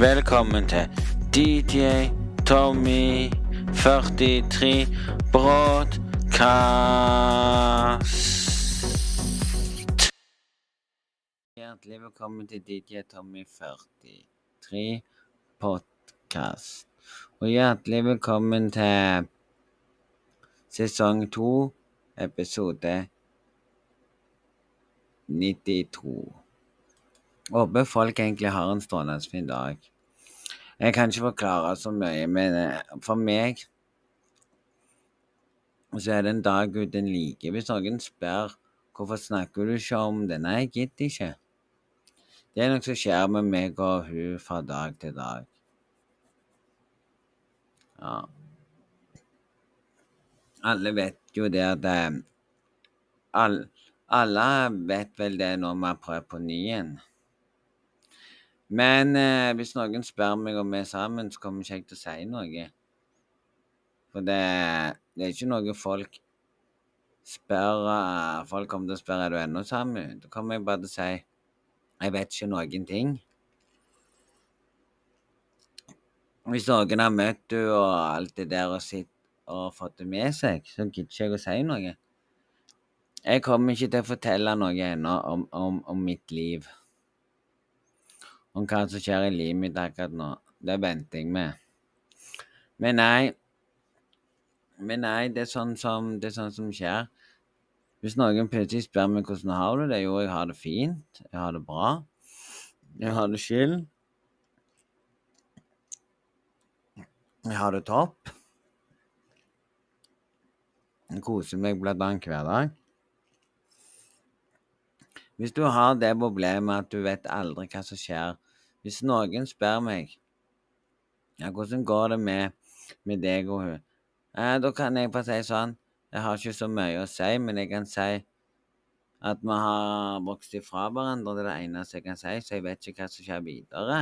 Velkommen til DJ Tommy 43 Broadcast. Hjertelig velkommen til DJ Tommy 43 Podcast. Og hjertelig velkommen til sesong to, episode 92. Håper folk egentlig har en strålende fin dag. Jeg kan ikke forklare så mye, men eh, for meg så er det en dag uten like. Hvis noen spør hvorfor snakker du ikke om det, nei, jeg gidder ikke. Det er noe som skjer med meg og hun fra dag til dag. Ja. Alle vet jo det at eh, all, Alle vet vel det når man prøver på ny igjen. Men eh, hvis noen spør meg om vi er sammen, så kommer ikke jeg til å si noe. For det, det er ikke noe folk spør uh, Folk kommer til å spørre er du ennå sammen. Da kommer jeg bare til å si jeg vet ikke noen ting. Hvis noen har møtt du og alt det der og sitt og fått det med seg, så gidder ikke jeg å si noe. Jeg kommer ikke til å fortelle noe ennå om, om, om mitt liv om hva som skjer i livet mitt akkurat nå. Det venter jeg med. Men nei Men nei, det er sånn som, det er sånn som skjer. Hvis noen plutselig spør meg hvordan har du det, jo, jeg har det fint. Jeg har det bra. Jeg har det skyld. Jeg har det topp. Jeg koser meg blant annet hver dag. Hvis du har det problemet at du vet aldri hva som skjer Hvis noen spør meg ja, hvordan går det med, med deg og hun, eh, da kan jeg bare si sånn Jeg har ikke så mye å si, men jeg kan si at vi har vokst ifra hverandre. Det er det eneste jeg kan si, så jeg vet ikke hva som skjer videre.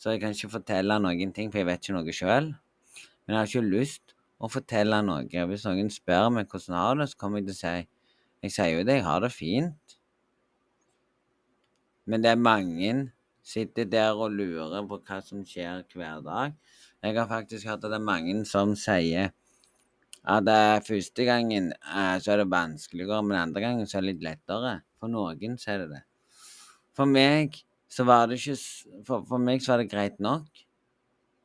Så jeg kan ikke fortelle noen ting, for jeg vet ikke noe sjøl. Men jeg har ikke lyst å fortelle noe. Hvis noen spør meg hvordan jeg har det, så kommer jeg til å si jeg sier jo det, jeg har det fint. Men det er mange sitter der og lurer på hva som skjer hver dag. Jeg har faktisk hørt at det er mange som sier at første gangen eh, så er det vanskeligere, men andre gangen så er det litt lettere. For noen så er det det. For meg så var det ikke For, for meg så var det greit nok.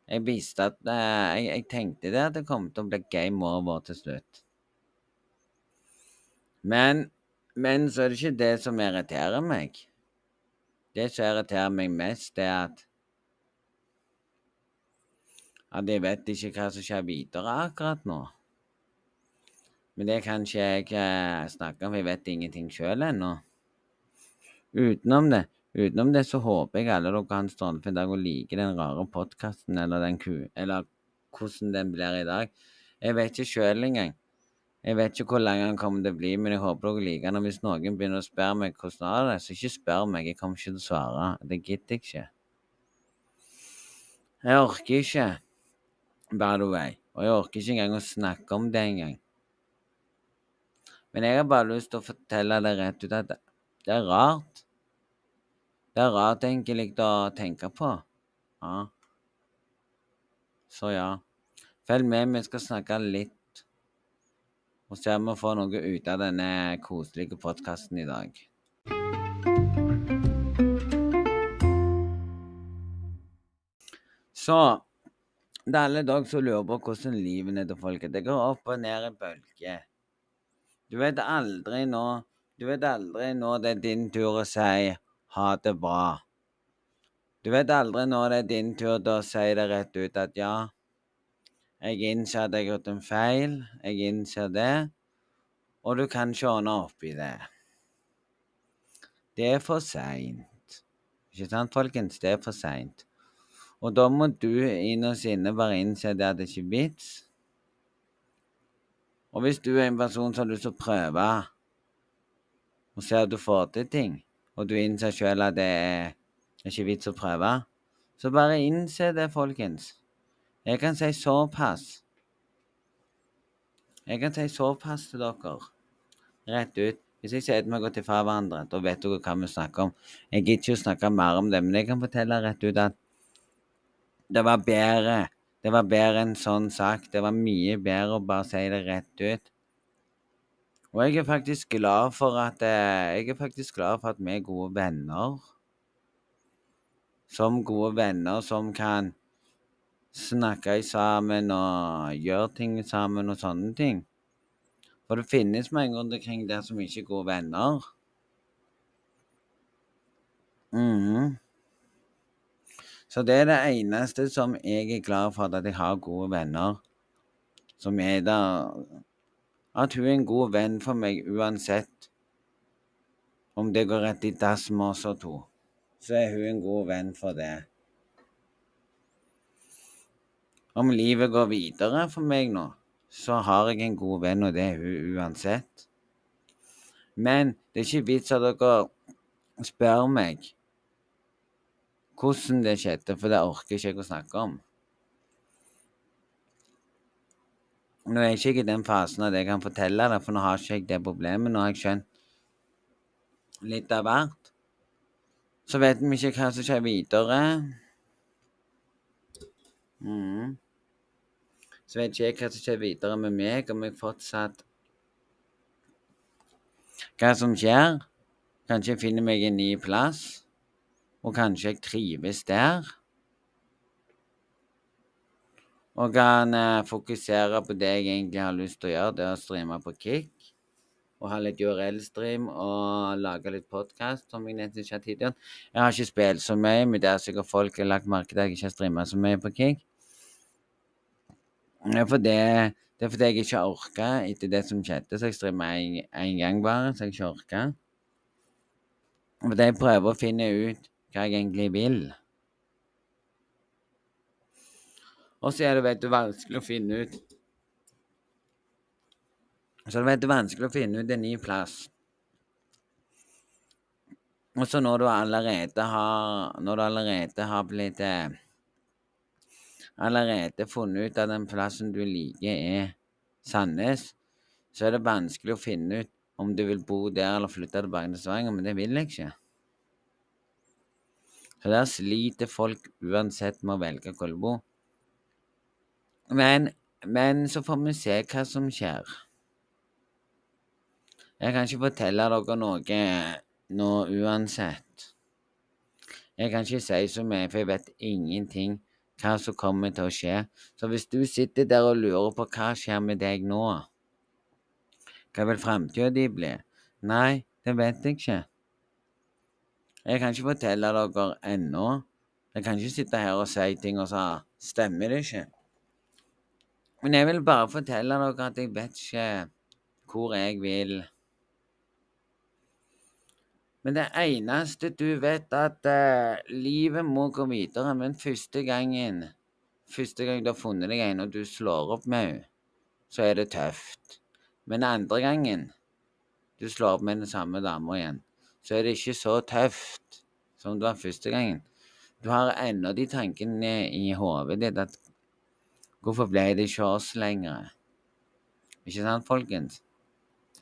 Jeg visste at eh, jeg, jeg tenkte det at det kom til å bli game over til slutt. Men, men så er det ikke det som irriterer meg. Det som irriterer meg mest, er at at jeg vet ikke hva som skjer videre akkurat nå. Men det kan ikke jeg eh, snakke om, for jeg vet ingenting sjøl ennå. Utenom det, utenom det så håper jeg alle dere har en strålende dag og liker den rare podkasten eller. Eller hvordan den blir i dag. Jeg vet ikke sjøl engang. Jeg vet ikke hvor lenge han kommer til å bli, men jeg håper dere liker den. Og hvis noen begynner å spørre meg hvordan det er, så ikke spør meg. Jeg kommer ikke til å svare. Det gidder jeg ikke. Jeg orker ikke, by the way. Og jeg orker ikke engang å snakke om det engang. Men jeg har bare lyst til å fortelle det rett ut at det er rart. Det er rart egentlig å tenke på. Ja. Så ja. Følg med, vi skal snakke litt og se om vi får noe ut av denne koselige podkasten i dag. Så det er alle dere som lurer på hvordan livet er til folk er. Det går opp og ned i bølger. Du vet aldri nå Du vet aldri nå det er din tur å si ha det bra. Du vet aldri når det er din tur til å si det rett ut at ja, jeg innser at jeg har gjort en feil. Jeg innser det. Og du kan ikke ordne opp i det. Det er for seint. Ikke sant, folkens? Det er for seint. Og da må du innerst inne bare innse at det ikke er vits. Og hvis du er en person som har lyst til å prøve og ser at du får til ting, og du innser sjøl at det er ikke vits å prøve, så bare innse det, folkens. Jeg kan si såpass. Jeg kan si såpass til dere, rett ut. Hvis jeg sier at vi å gå til hverandre, da vet dere hva vi snakker om. Jeg gidder ikke å snakke mer om det, men jeg kan fortelle rett ut at det var bedre. Det var bedre enn sånn sagt. Det var mye bedre å bare si det rett ut. Og jeg er faktisk glad for at eh, Jeg er faktisk glad for at vi er gode venner. Som gode venner som kan snakke sammen og gjøre ting sammen og sånne ting. For det finnes mange rundt omkring der som ikke er gode venner. Mm. Så det er det eneste som jeg er glad for, at jeg har gode venner. Som er der At hun er en god venn for meg uansett om det går rett i dass med oss to. Så er hun en god venn for det. Om livet går videre for meg nå, så har jeg en god venn, og det er hun uansett. Men det er ikke vits at dere spør meg hvordan det skjedde, for det orker ikke jeg å snakke om. Nå er jeg ikke i den fasen at jeg kan fortelle det, for nå har ikke jeg det problemet. Nå har jeg skjønt litt av hvert. Så vet vi ikke hva som skjer videre. Mm. Så vet ikke jeg hva som skjer videre med meg, om jeg fortsatt Hva som skjer. Kanskje jeg finner meg en ny plass, og kanskje jeg trives der. Og kan eh, fokusere på det jeg egentlig har lyst til å gjøre, det er å streame på Kick. Og ha litt URL-stream og lage litt podkast, som jeg nesten ikke har tid. Jeg har ikke spilt så mye, men det er sikkert folk har lagt merke til at jeg ikke har streama så mye på Kick. Det er fordi, det er fordi jeg ikke orka etter det som skjedde, så jeg streama én gang bare, så jeg ikke orka. Fordi jeg prøver å finne ut hva jeg egentlig vil. Og så er det vet du, vanskelig å finne ut Så det vet du, vanskelig å finne ut en ny plass. Og så når du allerede har Når du allerede har blitt eh, Allerede funnet ut at den plassen du liker, er Sandnes, så er det vanskelig å finne ut om du vil bo der eller flytte tilbake til Stavanger, men det vil jeg ikke. Så der sliter folk uansett med å velge bor. Men, men så får vi se hva som skjer. Jeg kan ikke fortelle dere noe nå uansett. Jeg kan ikke si så mye, for jeg vet ingenting hva som kommer til å skje. Så hvis du sitter der og lurer på hva skjer med deg nå, hva vil framtida di bli? Nei, det vet jeg ikke. Jeg kan ikke fortelle dere ennå. Jeg kan ikke sitte her og si ting og så stemmer det ikke. Men jeg vil bare fortelle dere at jeg vet ikke hvor jeg vil. Men det eneste du vet, at uh, livet må gå videre. Men første gangen Første gang du har funnet deg en, og du slår opp med henne, så er det tøft. Men andre gangen du slår opp med den samme dama igjen, så er det ikke så tøft som det var første gangen. Du har ennå de tankene i hodet ditt at Hvorfor ble det ikke oss lenger? Ikke sant, folkens?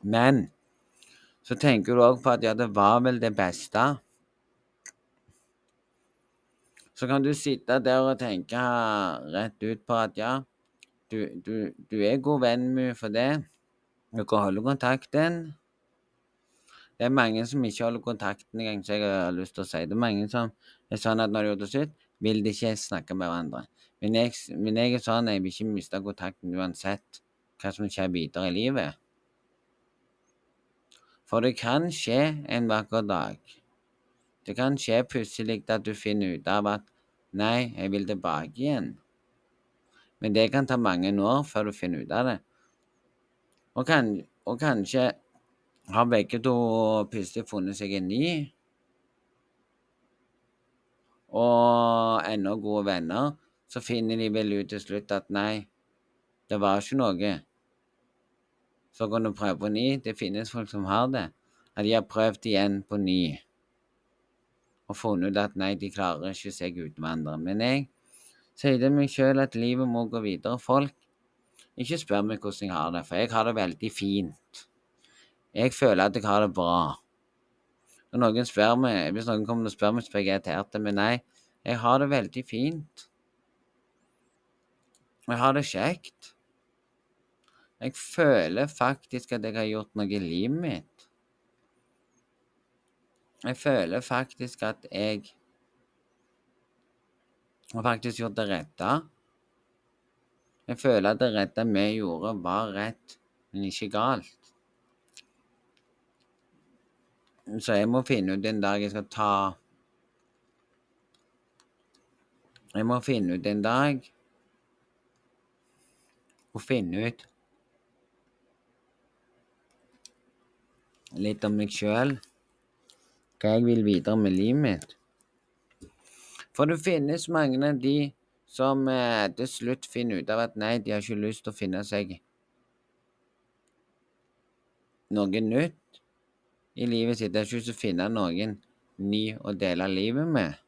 Men så tenker du òg på at ja, det var vel det beste. Så kan du sitte der og tenke rett ut på at ja, du, du, du er god venn med for det. Dere holder kontakten. Det er mange som ikke holder kontakten engang, så jeg har lyst til å si det. mange som er sånn at når de har gjort det vil de ikke snakke med hverandre. Men jeg, men jeg er sånn jeg vil ikke miste kontakten uansett hva som skjer videre i livet. For det kan skje en vakker dag. Det kan skje plutselig at du finner ut av at nei, jeg vil tilbake igjen. Men det kan ta mange år før du finner ut av det. Og, kan, og kanskje har begge to plutselig funnet seg en ny og ennå gode venner så finner de vel ut til slutt at nei, det var ikke noe. Så kan du prøve på ny. Det finnes folk som har det. At de har prøvd igjen på ny og funnet ut at nei, de klarer ikke seg uten andre. Men jeg sier til meg sjøl at livet må gå videre. Folk, ikke spør meg hvordan jeg har det, for jeg har det veldig fint. Jeg føler at jeg har det bra. Når noen spør meg, Hvis noen kommer og spør meg, så blir jeg irritert, men nei, jeg har det veldig fint. Jeg har det kjekt. Jeg føler faktisk at jeg har gjort noe i livet mitt. Jeg føler faktisk at jeg har faktisk gjort det rette. Jeg føler at det rette vi gjorde, var rett, men ikke galt. Så jeg må finne ut en dag jeg skal ta Jeg må finne ut en dag og finne ut litt om meg sjøl. Hva jeg vil videre med livet mitt. For det finnes mange av de som eh, til slutt finner ut av at nei, de har ikke lyst til å finne seg noe nytt i livet sitt. De har ikke lyst til å finne noen ny å dele livet med.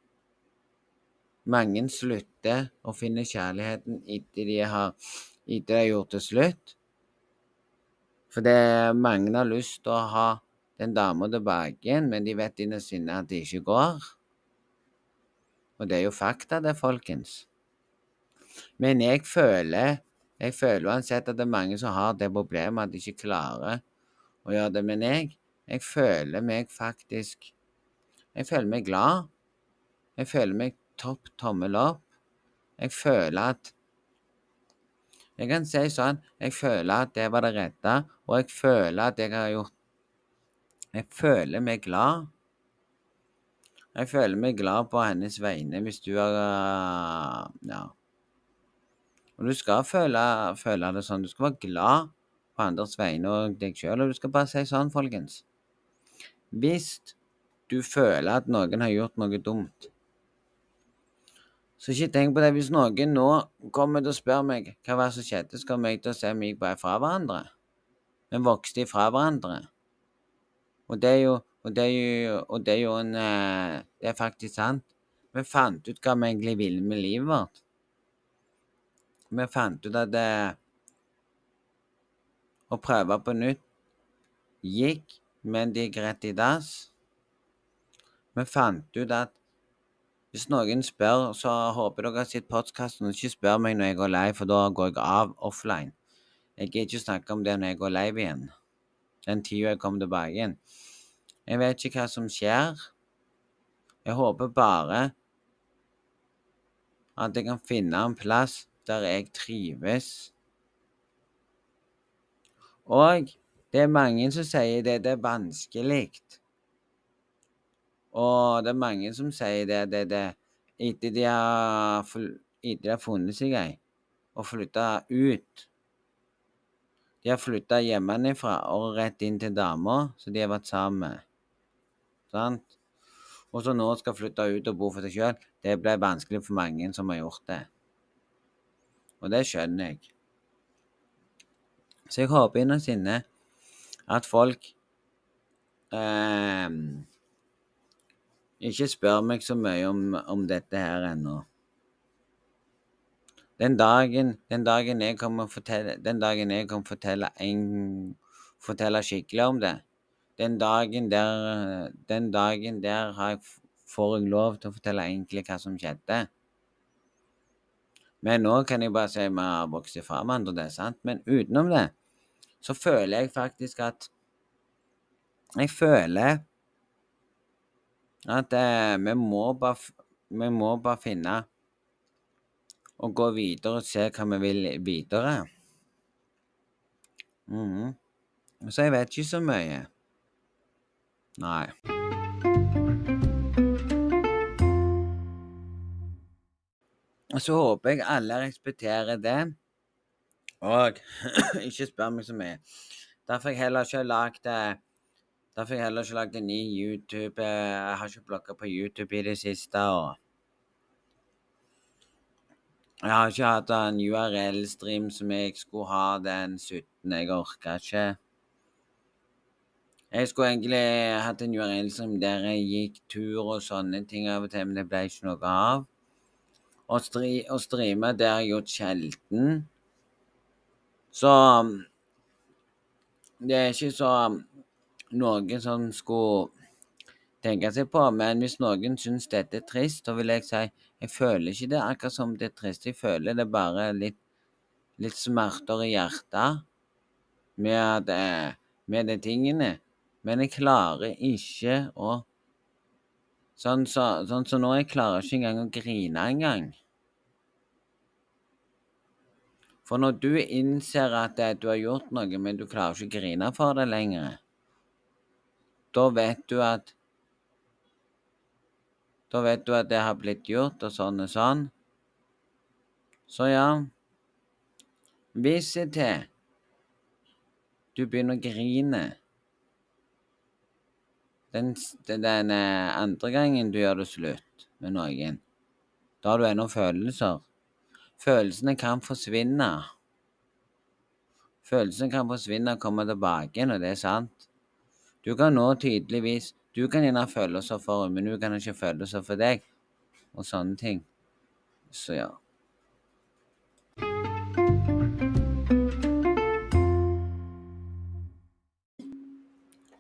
Mange slutter å finne kjærligheten etter de har, etter de har gjort det slutt. For det mange har lyst til å ha den dama tilbake igjen, men de vet innerst inne at det ikke går. Og det er jo fakta, det, folkens. Men jeg føler jeg føler uansett at det er mange som har det problemet at de ikke klarer å gjøre det. Men jeg, jeg føler meg faktisk Jeg føler meg glad. Jeg føler meg topp tommel opp. Jeg føler at jeg kan si sånn Jeg føler at det var det rette, og jeg føler at jeg har gjort Jeg føler meg glad. Jeg føler meg glad på hennes vegne hvis du har Ja. Og du skal føle, føle det sånn. Du skal være glad på andres vegne og deg sjøl. Og du skal bare si sånn, folkens Hvis du føler at noen har gjort noe dumt, så ikke tenk på det. Hvis noen nå kommer til å spørre meg hva var som skjedde, så kommer jeg til å se om vi gikk bare fra hverandre. Vi vokste ifra hverandre. Og det er jo og det er jo, det er jo en Det er faktisk sant. Vi fant ut hva vi egentlig ville med livet vårt. Vi fant ut at det, å prøve på nytt gikk, men det gikk rett i dass. Vi fant ut at hvis noen spør, så håper dere har sett podkasten ikke spør meg når jeg går live, for da går jeg av offline. Jeg gidder ikke snakke om det når jeg går live igjen. Den tida jeg kommer tilbake igjen. Jeg vet ikke hva som skjer. Jeg håper bare at jeg kan finne en plass der jeg trives. Og det er mange som sier det, det er vanskelig. Og det er mange som sier det, det, det etter de har, etter de har funnet seg ei og flytta ut. De har flytta hjemmefra og rett inn til dama som de har vært sammen med. Sant? Og så nå skal flytte ut og bo for seg sjøl. Det ble vanskelig for mange som har gjort det. Og det skjønner jeg. Så jeg håper innerst inne at folk eh, ikke spør meg så mye om, om dette her ennå. Den dagen, den dagen jeg kommer fortelle, den dagen jeg kommer fortelle, en, fortelle skikkelig om det, den dagen der, den dagen der jeg, får jeg lov til å fortelle egentlig hva som skjedde. Men nå kan jeg bare si at vi har vokst ifra hverandre, det er sant. Men utenom det, så føler jeg faktisk at Jeg føler at eh, vi, må bare, vi må bare finne og gå videre og se hva vi vil videre. Mm. Så jeg vet ikke så mye. Nei. Og Så håper jeg alle respekterer det, og ikke spør meg så mye. Derfor har jeg heller ikke lagd eh, fikk jeg heller ikke lagd en ny YouTube. Jeg har ikke blogga på YouTube i det siste. og Jeg har ikke hatt en URL-stream som jeg skulle ha den 17. Jeg orka ikke. Jeg skulle egentlig hatt en URL-stream der jeg gikk tur og sånne ting av og til, men det ble ikke noe av. Å streame det har jeg gjort sjelden. Så Det er ikke så noe som skulle tenke seg på. Men hvis noen syns dette er trist, så vil jeg si jeg føler ikke det akkurat som det er trist. Jeg føler det bare litt, litt smerter i hjertet med, med de tingene. Men jeg klarer ikke å Sånn som så, sånn så nå, jeg klarer ikke engang å grine engang. For når du innser at du har gjort noe, men du klarer ikke å grine for det lenger, da vet du at Da vet du at det har blitt gjort, og sånn og sånn. Så ja Hvis til du begynner å grine den, den, andre gangen du gjør det slutt med noen, da har du ennå følelser. Følelsene kan forsvinne. Følelsene kan forsvinne og komme tilbake og det er sant. Du kan nå tydeligvis Du kan gjerne ha følelser for henne, men hun kan ikke ha følelser for deg, og sånne ting. Så ja.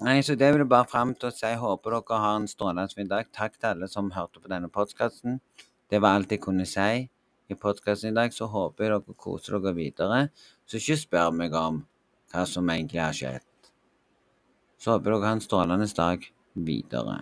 Nei, så det vil jeg bare fram til å si. Håper dere har en strålende fin dag. Takk til alle som hørte på denne podkasten. Det var alt jeg kunne si i podkasten i dag. Så håper jeg dere koser dere videre. Så ikke spør meg om hva som egentlig har skjedd. Så håper dere har en strålende dag videre.